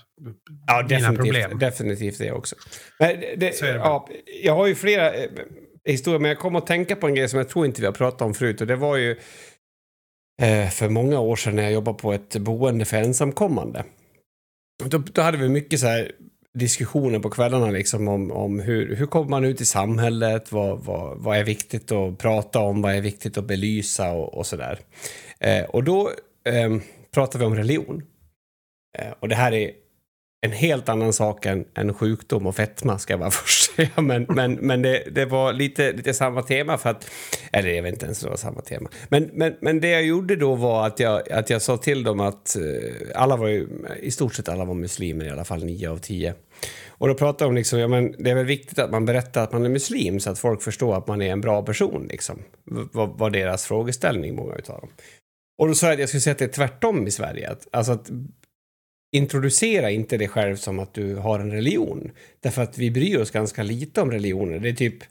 ja, mina problem. Definitivt det också. Men det, det, ja, jag har ju flera eh, historia. Men jag kom att tänka på en grej som jag tror inte vi har pratat om förut. Och det var ju eh, för många år sedan när jag jobbade på ett boende för ensamkommande. Då, då hade vi mycket så här diskussioner på kvällarna liksom om, om hur, hur kommer man ut i samhället, vad, vad, vad är viktigt att prata om, vad är viktigt att belysa och, och sådär. Eh, och då eh, Pratar vi om religion. Eh, och det här är en helt annan sak än, än sjukdom och fetma ska jag bara först säga. Men, men, men det, det var lite, lite samma tema för att, eller jag vet inte ens om det var samma tema. Men, men, men det jag gjorde då var att jag, att jag sa till dem att eh, alla var ju, i stort sett alla var muslimer i alla fall, nio av tio. Och då pratade de liksom, ja men det är väl viktigt att man berättar att man är muslim så att folk förstår att man är en bra person liksom. Var, var deras frågeställning, många utav dem. Och då sa jag att jag skulle säga att det är tvärtom i Sverige. Att, alltså att introducera inte dig själv som att du har en religion. Därför att vi bryr oss ganska lite om religioner. Det är typ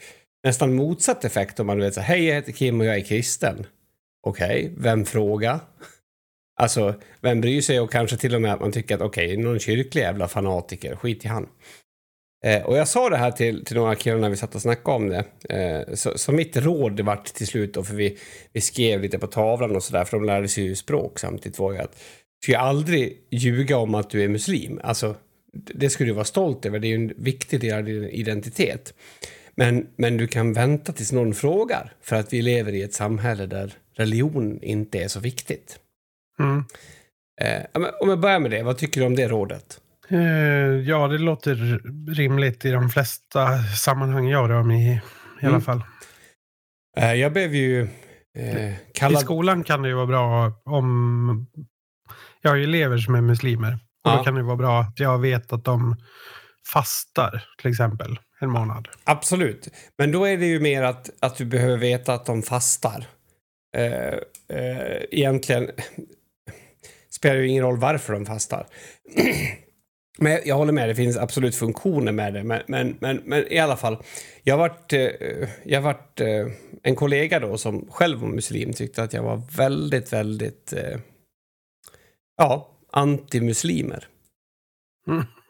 nästan motsatt effekt om man vet så hej jag heter Kim och jag är kristen. Okej, okay, vem fråga? Alltså, vem bryr sig och kanske till och med att man tycker att okej, okay, någon kyrklig jävla fanatiker, skit i han. Eh, och jag sa det här till, till några killar när vi satt och snackade om det. Eh, så, så, mitt råd vart till slut då, för vi, vi skrev lite på tavlan och sådär, för de lärde sig ju språk samtidigt, var ju att ska aldrig ljuga om att du är muslim. Alltså, det skulle du vara stolt över. Det är ju en viktig del av din identitet. Men, men du kan vänta tills någon frågar. För att vi lever i ett samhälle där religion inte är så viktigt. Mm. Eh, om jag börjar med det, vad tycker du om det rådet? Eh, ja, det låter rimligt i de flesta sammanhang jag rör mig i. I alla mm. fall. Eh, jag blev ju eh, kallad... I skolan kan det ju vara bra om jag har ju elever som är muslimer. Och ja. då kan det vara bra att jag vet att de fastar till exempel en månad. Absolut. Men då är det ju mer att, att du behöver veta att de fastar. Uh, uh, egentligen spelar det ju ingen roll varför de fastar. men jag håller med, det finns absolut funktioner med det. Men, men, men, men i alla fall, jag varit, uh, jag varit en kollega då som själv var muslim tyckte att jag var väldigt, väldigt Ja, antimuslimer.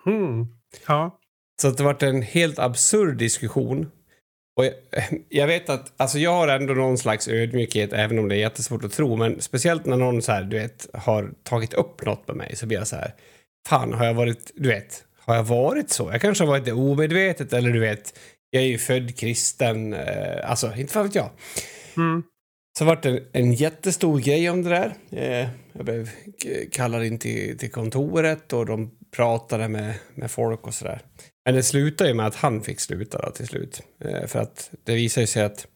Mm. Ja. Så att det varit en helt absurd diskussion. Och jag, jag, vet att, alltså jag har ändå någon slags ödmjukhet, även om det är jättesvårt att tro. Men speciellt när någon så här, du vet, har tagit upp något med mig så blir jag så här, fan har jag varit, du vet, har jag varit så? Jag kanske har varit det omedvetet eller du vet, jag är ju född kristen, eh, alltså inte fan vet jag. Mm. Så vart det en, en jättestor grej om det där. Eh, jag blev kallad in till, till kontoret och de pratade med, med folk och sådär. Men det slutade ju med att han fick sluta då, till slut. Eh, för att det visade sig att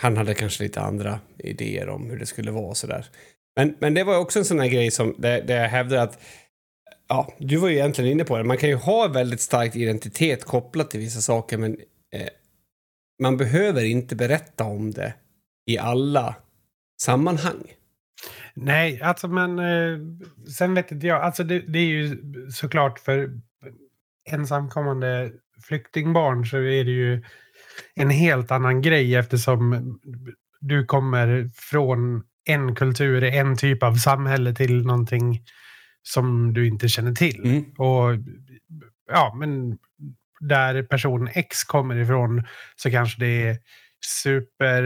han hade kanske lite andra idéer om hur det skulle vara och sådär. Men, men det var också en sån här grej som, där, där jag hävdar att Ja, du var ju egentligen inne på det. Man kan ju ha väldigt stark identitet kopplat till vissa saker men eh, man behöver inte berätta om det i alla sammanhang. Nej, alltså men eh, sen vet inte jag. Alltså det, det, är ju såklart för ensamkommande flyktingbarn så är det ju en helt annan grej eftersom du kommer från en kultur, en typ av samhälle till någonting som du inte känner till. Mm. Och ja, men där person X kommer ifrån så kanske det är super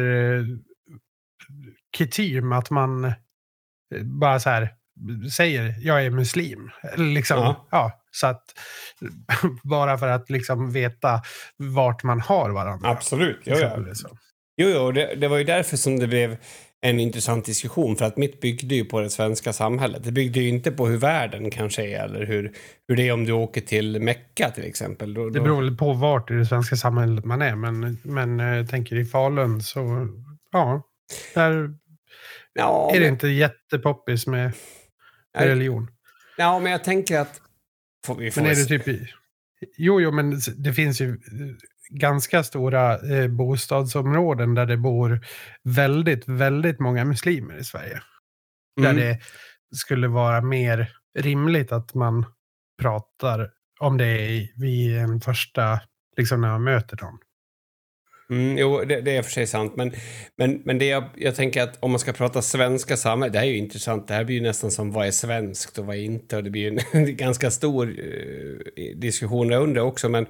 kutym att man eh, bara så här säger jag är muslim. Liksom, ja. ja. så att, bara för att liksom veta vart man har varandra. Absolut. Jo, ja. jo, jo det, det, var ju därför som det blev en intressant diskussion. För att mitt byggde ju på det svenska samhället. Det byggde ju inte på hur världen kanske är eller hur, hur det är om du åker till Mecka till exempel. Då, då... Det beror väl på vart i det svenska samhället man är. Men, men jag eh, tänker i Falun så ja, där ja, är det men... inte jättepoppis med, med religion. Ja, men jag tänker att... Får vi får men är det typ... Jo, jo, men det finns ju ganska stora eh, bostadsområden där det bor väldigt, väldigt många muslimer i Sverige. Mm. Där det skulle vara mer rimligt att man pratar om det i- vid en första, liksom när man möter dem. Mm, jo, det, det är för sig sant. Men, men, men det jag, jag tänker att om man ska prata svenska samhället, det här är ju intressant. Det här blir ju nästan som vad är svenskt och vad är inte. Och det blir ju en ganska stor eh, diskussion där under också. Men,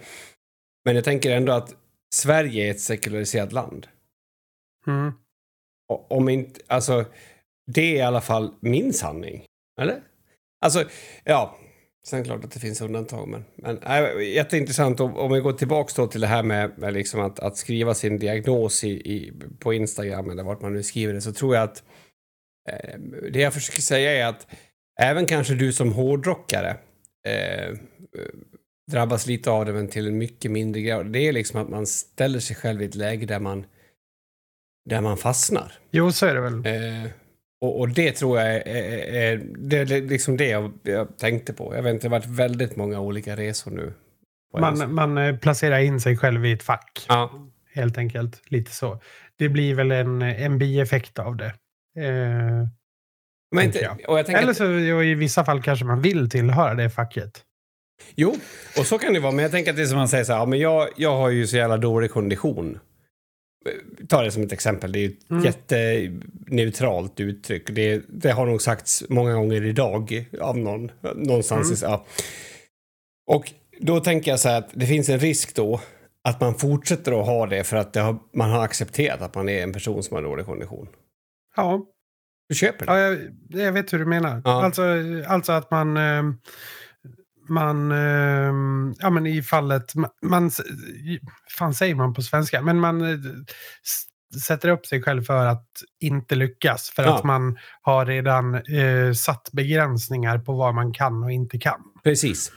men jag tänker ändå att Sverige är ett sekulariserat land. Mm. Om inte, alltså, det är i alla fall min sanning. Eller? Alltså, ja. Sen klart att det finns undantag, men, men äh, jätteintressant. Om, om vi går tillbaks då till det här med, med liksom att, att skriva sin diagnos i, i, på Instagram eller vart man nu skriver det, så tror jag att eh, det jag försöker säga är att även kanske du som hårdrockare eh, drabbas lite av det, men till en mycket mindre grad. Det är liksom att man ställer sig själv i ett läge där man, där man fastnar. Jo, så är det väl. Eh, och, och det tror jag är, är, är det är liksom det jag, jag tänkte på. Jag vet inte, det har varit väldigt många olika resor nu. Man, man eh, placerar in sig själv i ett fack, Ja, helt enkelt. Lite så. Det blir väl en, en bieffekt av det. Eh, men inte, jag tänker eller att, så jo, i vissa fall kanske man vill tillhöra det facket. Jo, och så kan det vara. Men jag tänker att det är som man säger så här, ja, men jag, jag har ju så jävla dålig kondition. Ta det som ett exempel. Det är ju ett Mm. jätteneutralt uttryck. Det, det har nog sagts många gånger idag av någon. Någonstans. i- Ja. Och då tänker jag så här att det finns en risk då att man fortsätter att ha det för att det har, man har accepterat att man är en person som har dålig kondition. Ja, Du köper det? ja jag, jag vet hur du menar. Ja. Alltså, alltså att man... eh, Man, eh, ja men i fallet, man, man, fan säger man på svenska, men man eh, sätter upp sig själv för att inte lyckas. För Ja. att man har redan eh, satt begränsningar på vad man kan och inte kan. Precis.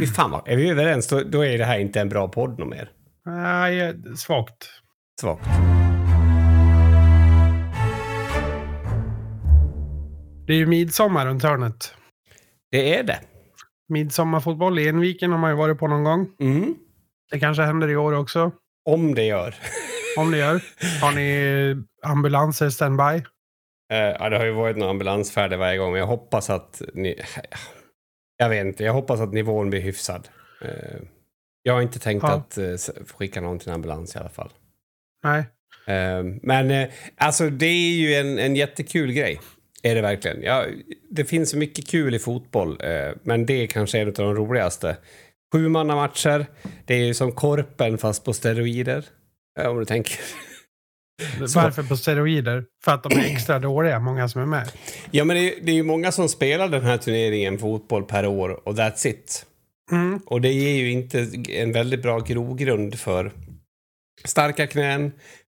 Fy fan vad, är vi överens då, då är det här inte en bra podd något mer. Nej, eh, svagt. Svagt. Det är ju midsommar runt hörnet. Det är det. Midsommarfotboll i Enviken har man ju varit på någon gång. Mm. Det kanske händer i år också. Om det gör. Om det gör. Har ni ambulanser standby? Eh, ja, det har ju varit några ambulansfärder varje gång, men jag hoppas att ni... Jag vet inte, jag hoppas att nivån blir hyfsad. Eh, jag har inte tänkt Ja. att eh, skicka någon till en ambulans i alla fall. Nej. Eh, men eh, alltså det är ju en, en jättekul grej. Är det verkligen. Ja, det finns mycket kul i fotboll, eh, men det är kanske en av de roligaste. Sju matcher. Det är ju som korpen fast på steroider. Eh, om du tänker. Så. Varför på steroider? För att de är extra dåliga, många som är med. Ja, men det är, det är ju många som spelar den här turneringen fotboll per år och that's it. Mm. Och det ger ju inte en väldigt bra grogrund för starka knän,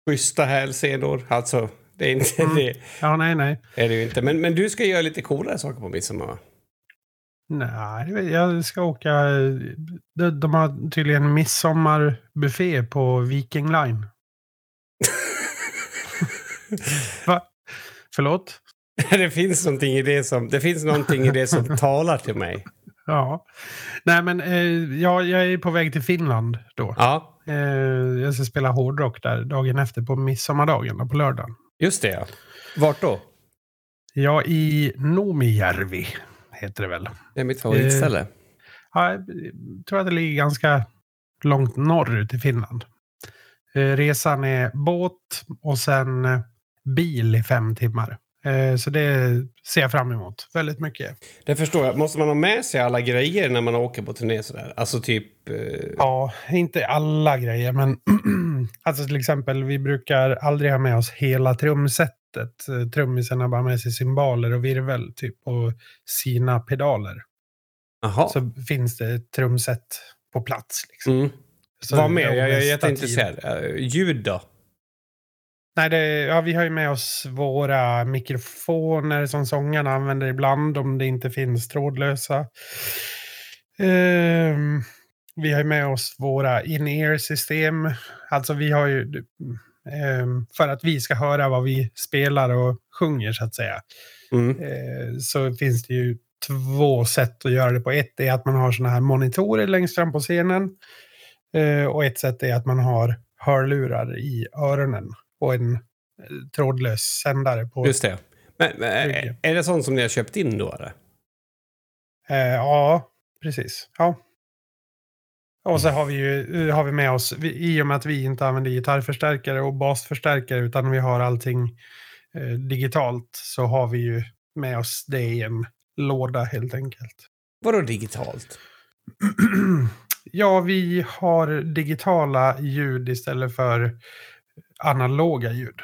schyssta hälsenor. Alltså, det är inte Mm. det. Ja, nej, nej. Är det inte. Men, men du ska göra lite coolare saker på midsommar va? Nej, jag ska åka... De, de har tydligen midsommarbuffé på Viking Line. Va? Förlåt? det finns någonting i det som, det finns någonting i det som talar till mig. Ja. Nej, men eh, ja, jag är på väg till Finland då. Ja, Eh, jag ska spela hårdrock där dagen efter på midsommardagen, på lördagen. Just det ja. Vart då? Ja, i Nomijärvi heter det väl. Det är mitt favoritställe. Ja, jag tror att det ligger ganska långt norrut i Finland. Eh, resan är båt och sen eh, bil i fem timmar. Eh, så det ser jag fram emot väldigt mycket. Det förstår jag. Måste man ha med sig alla grejer när man åker på turné sådär? Alltså typ... Eh, Ja, inte alla grejer, men alltså till exempel, vi brukar aldrig ha med oss hela trumsetet. Eh, Trummisen har bara med sig cymbaler och virvel typ och sina pedaler. Jaha. Så finns det trumset på plats. Liksom. Mm. Vad mer? Jag, jag är jätteintresserad. Uh, ljud då? Nej, det, ja, vi har ju med oss våra mikrofoner som sångarna använder ibland om det inte finns trådlösa. Ehm, vi har ju med oss våra in-ear-system. Alltså vi har ju... ehm, för att vi ska höra vad vi spelar och sjunger så att säga. Mm. Eh, så finns det ju två sätt att göra det på. Ett är att man har såna här monitorer längst fram på scenen. Eh, och ett sätt är att man har hörlurar i öronen och en eh, trådlös sändare på. Just det. Men, men är, är det sånt som ni har köpt in då? Eller? Eh, ja, precis. Ja. Och så har vi ju har vi med oss, vi, i och med att vi inte använder gitarrförstärkare och basförstärkare utan vi har allting eh, digitalt så har vi ju med oss det i en låda helt enkelt. Vadå digitalt? ja, vi har digitala ljud istället för analoga ljud.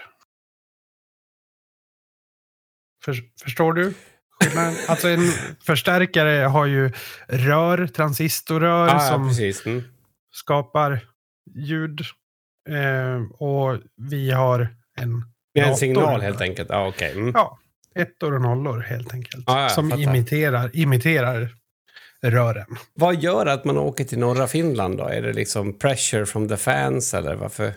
För, förstår du? Men, alltså en förstärkare har ju rör, transistorrör Ah, ja, som precis. Mm. skapar ljud. Eh, och vi har en Det är en dator. signal helt enkelt. Ja, okej. Mm. Ja, ettor och nollor helt enkelt. Ja, ja, som fattar. imiterar, imiterar rören. Vad gör att man åker till norra Finland då? Är det liksom pressure from the fans eller varför?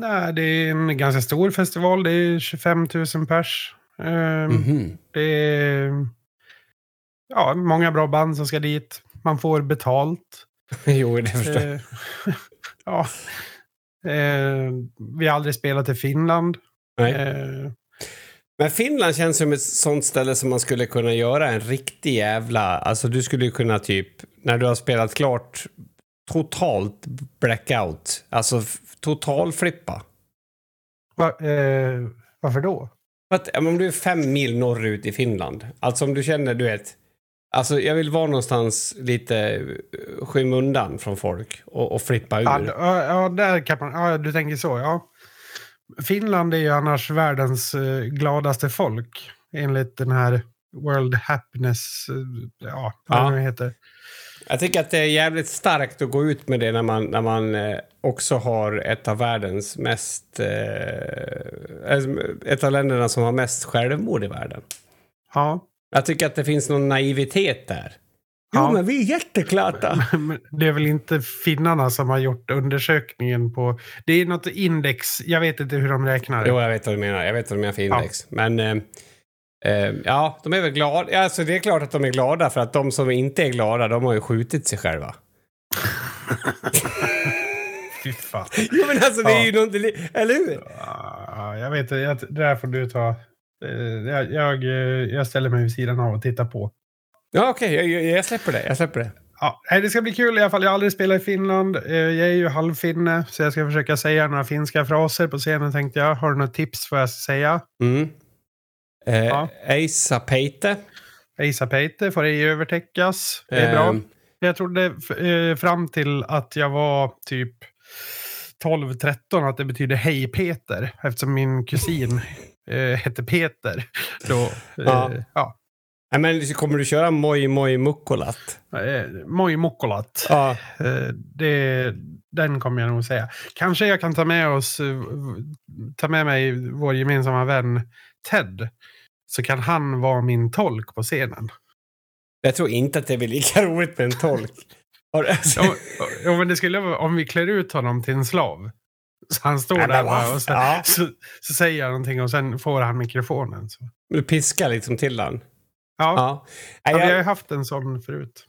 Nej, det är en ganska stor festival. Det är 25 000 pers. Mhm. Det är ja, många bra band som ska dit. Man får betalt. jo, det förstår jag. Eh, ja. Eh, vi har aldrig spelat i Finland. Nej. Eh, Men Finland känns som ett sånt ställe som man skulle kunna göra en riktig jävla... Alltså du skulle kunna typ, när du har spelat klart, totalt blackout. Alltså total flippa. va, eh, varför då? Att, om du är fem mil norrut i Finland, alltså om du känner, du vet, alltså jag vill vara någonstans lite eh, skymundan från folk och, och flippa ur. Ja, ja, där kan man... Ja, du tänker så, ja. Finland är ju annars världens eh, gladaste folk. Enligt den här World Happiness... Eh, ja, vad Ja. det heter. Jag tycker att det är jävligt starkt att gå ut med det när man, när man eh, också har ett av världens mest... Eh, ett av länderna som har mest självmord i världen. Ja. Jag tycker att det finns någon naivitet där. Jo, Ja. men vi är jätteklata. Det är väl inte finnarna som har gjort undersökningen på... Det är något index. Jag vet inte hur de räknar. Jo, jag vet vad du menar. Jag vet vad du menar för Ja. index. Men eh, ja, de är väl glada. Alltså, det är klart att de är glada för att de som inte är glada, de har ju skjutit sig själva. Fy fan. Jo, men alltså det är Ja. ju något... Eller hur? Ja, jag vet inte. Det där får du ta. Eh, Jag, jag, eh, jag ställer mig vid sidan av och tittar på. Ja, okej. jag, jag, jag släpper det. Jag släpper det. Ja, det ska bli kul i alla fall. Jag har aldrig spelat i Finland. Eh, Jag är ju halvfinne, så jag ska försöka säga några finska fraser på scenen tänkte jag. Har du några tips vad jag ska säga? Mm. Eh, Ja. Eisa Peite. Eisa Peite får ej övertäckas. Det är bra. Ehm, Jag trodde eh, fram till att jag var typ 12-13 att det betyder hej Peter. Eftersom min kusin eh, hette Peter. Då, eh, Ja. ja. Nej, men kommer du köra Moi Moi Mukkolat? Eh, Moi Mokkolat. Ja. Eh, det, den kommer jag nog säga. Kanske jag kan ta med oss, eh, ta med mig vår gemensamma vän Ted. Så kan han vara min tolk på scenen. Jag tror inte att det blir lika roligt med en tolk. Jo, jo, men det skulle vara om vi klär ut honom till en slav. Så han står Nej, där bara och så, fan. så, så säger jag någonting och sen får han mikrofonen. Så. Du piskar liksom till den. Ja, Ja. ja. Nej, vi har ju jag, haft en sån förut.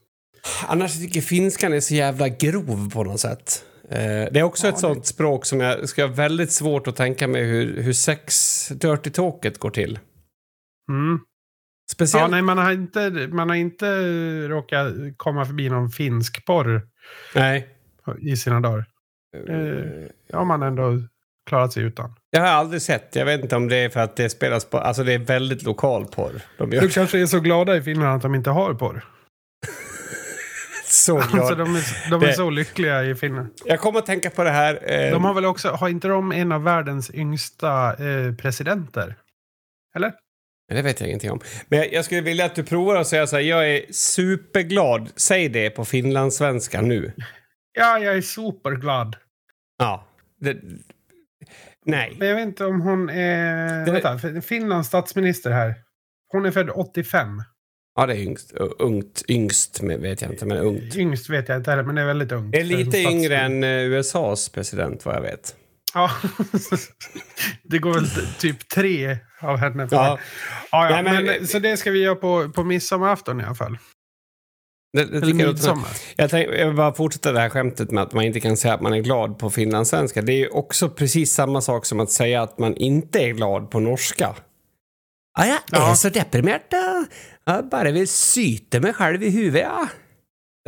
annars tycker jag finskan är så jävla grov på något sätt. Eh, det är också Ja, ett det- sånt språk som jag ska ha väldigt svårt att tänka mig hur, hur sex dirty talket går till. Mm. Speciellt... Ja, nej, man, har inte, man har inte råkat komma förbi någon finsk porr nej. i sina dagar. Eh, Det har man ändå klarat sig utan. Jag har aldrig sett. Jag vet inte om det är för att det spelas på... Alltså det är väldigt lokal porr. De gör Du kanske är så glada i Finland att de inte har porr. Så glad. Alltså de är, de är Det- så lyckliga i Finland. Jag kommer att tänka på det här. Eh, De har väl också, har inte de en av världens yngsta eh, presidenter? Eller? Det vet jag ingenting om. Men jag, skulle vilja att du provar att säga så här. Jag är superglad. Säg det på finlandssvenska nu. Ja, jag är superglad. Ja. Det, nej. Men jag vet inte om hon är... Det- Vänta, Finlands statsminister här. Hon är född 85. Ja, det är yngst. Ungt. Yngst vet jag inte, men ungt. Yngst vet jag inte heller, men det är väldigt ungt. Det är lite yngre än eh, USAs president, vad jag vet. Ja, det går väl typ tre av henne. Ja. ja, ja, Nej, men- men, så det ska vi göra på, på midsommarafton i alla fall. Det, det Eller midsommar. jag, tänk, jag vill bara fortsätta det här skämtet med att man inte kan säga att man är glad på finlandssvenska. Det är ju också precis samma sak som att säga att man inte är glad på norska. Ja, jag är Ja. så deprimerad. Jag bara vill syta mig själv i huvudet. Ja.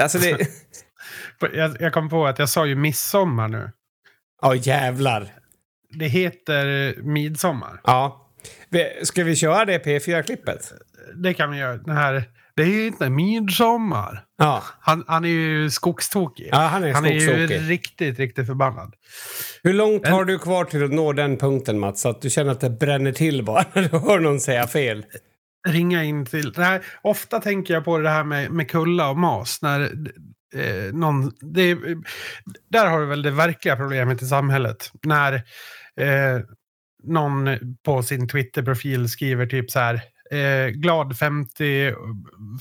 Alltså det... Jag, jag kom på att jag sa ju midsommar nu. Ja, jävlar. Det heter midsommar. Ja. Ska vi köra det P4-klippet? Det kan vi göra. Den här, det är inte midsommar. Ja. Han, han är ju skogstokig. ja, han är han är ju riktigt, riktigt förbannad. Hur långt Men- har du kvar till att nå den punkten Mats? Så att du känner att det bränner till bara när du hör någon säga fel? Ringa in till... Här, ofta tänker jag på det här med, med kulla och mas. När eh, någon, det, där har du väl det verkliga problemet i samhället. När eh, någon på sin Twitter-profil skriver typ så här. Eh, glad 50,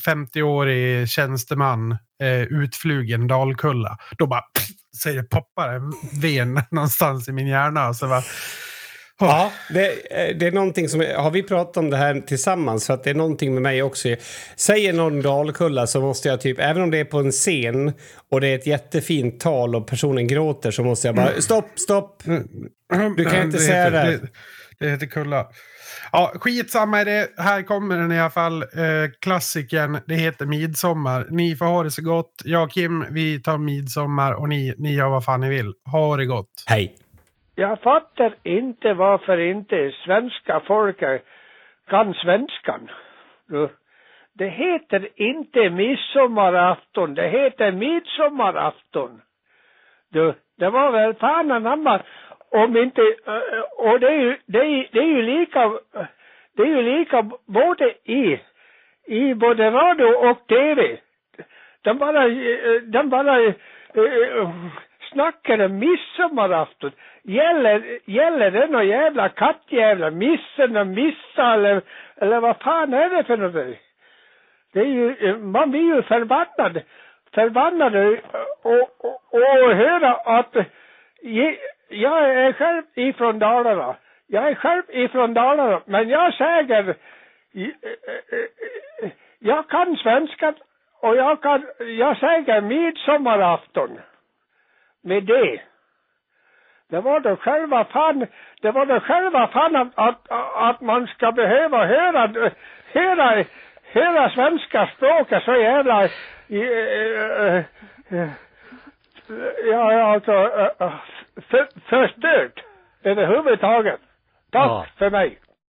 50-årig tjänsteman, eh, utflugen Dalkulla. Då bara pff, så det poppar en ven någonstans i min hjärna. Så bara, Ja, det, eh, det är någonting som... Har vi pratat om det här tillsammans? För att det är någonting med mig också. Säger någon Dalkulla så måste jag typ, även om det är på en scen och det är ett jättefint tal och personen gråter så måste jag bara stopp, stopp. Du kan inte säga heter, det. det. Det heter Kulla. Ja, skitsamma i det. Här kommer den i alla fall. Eh, klassikern. Det heter Midsommar. Ni får ha det så gott. Jag och Kim, vi tar midsommar och ni, ni gör vad fan ni vill. Ha det gott. Hej. Jag fattar inte varför inte svenska folket kan svenskan. Du, Det heter inte midsommarafton, det heter midsommarafton. Du, det var väl fan anamma om inte, eh, och det är ju, det är, det är ju lika, det är ju lika både i, i både radio och tv. De bara, eh, de bara snackade snackar om midsommarafton. Gäller, gäller det någon jävla kattjävla, missen och missa eller, eller vad fan är det för något? Det är ju, man blir ju förbannad, förbannad och, och, och höra att ge- jag är själv ifrån Dalarna. Jag är själv ifrån Dalarna, men jag säger, eh, eh, eh, jag kan svenska och jag kan, jag säger midsommarafton med det. Det var då själva fan, det var då själva fan att, att, att man ska behöva höra, höra, höra svenska språket så jävla, eh, eh, eh, ja, ja, alltså, för, förstört överhuvudtaget. Tack Ja. för mig.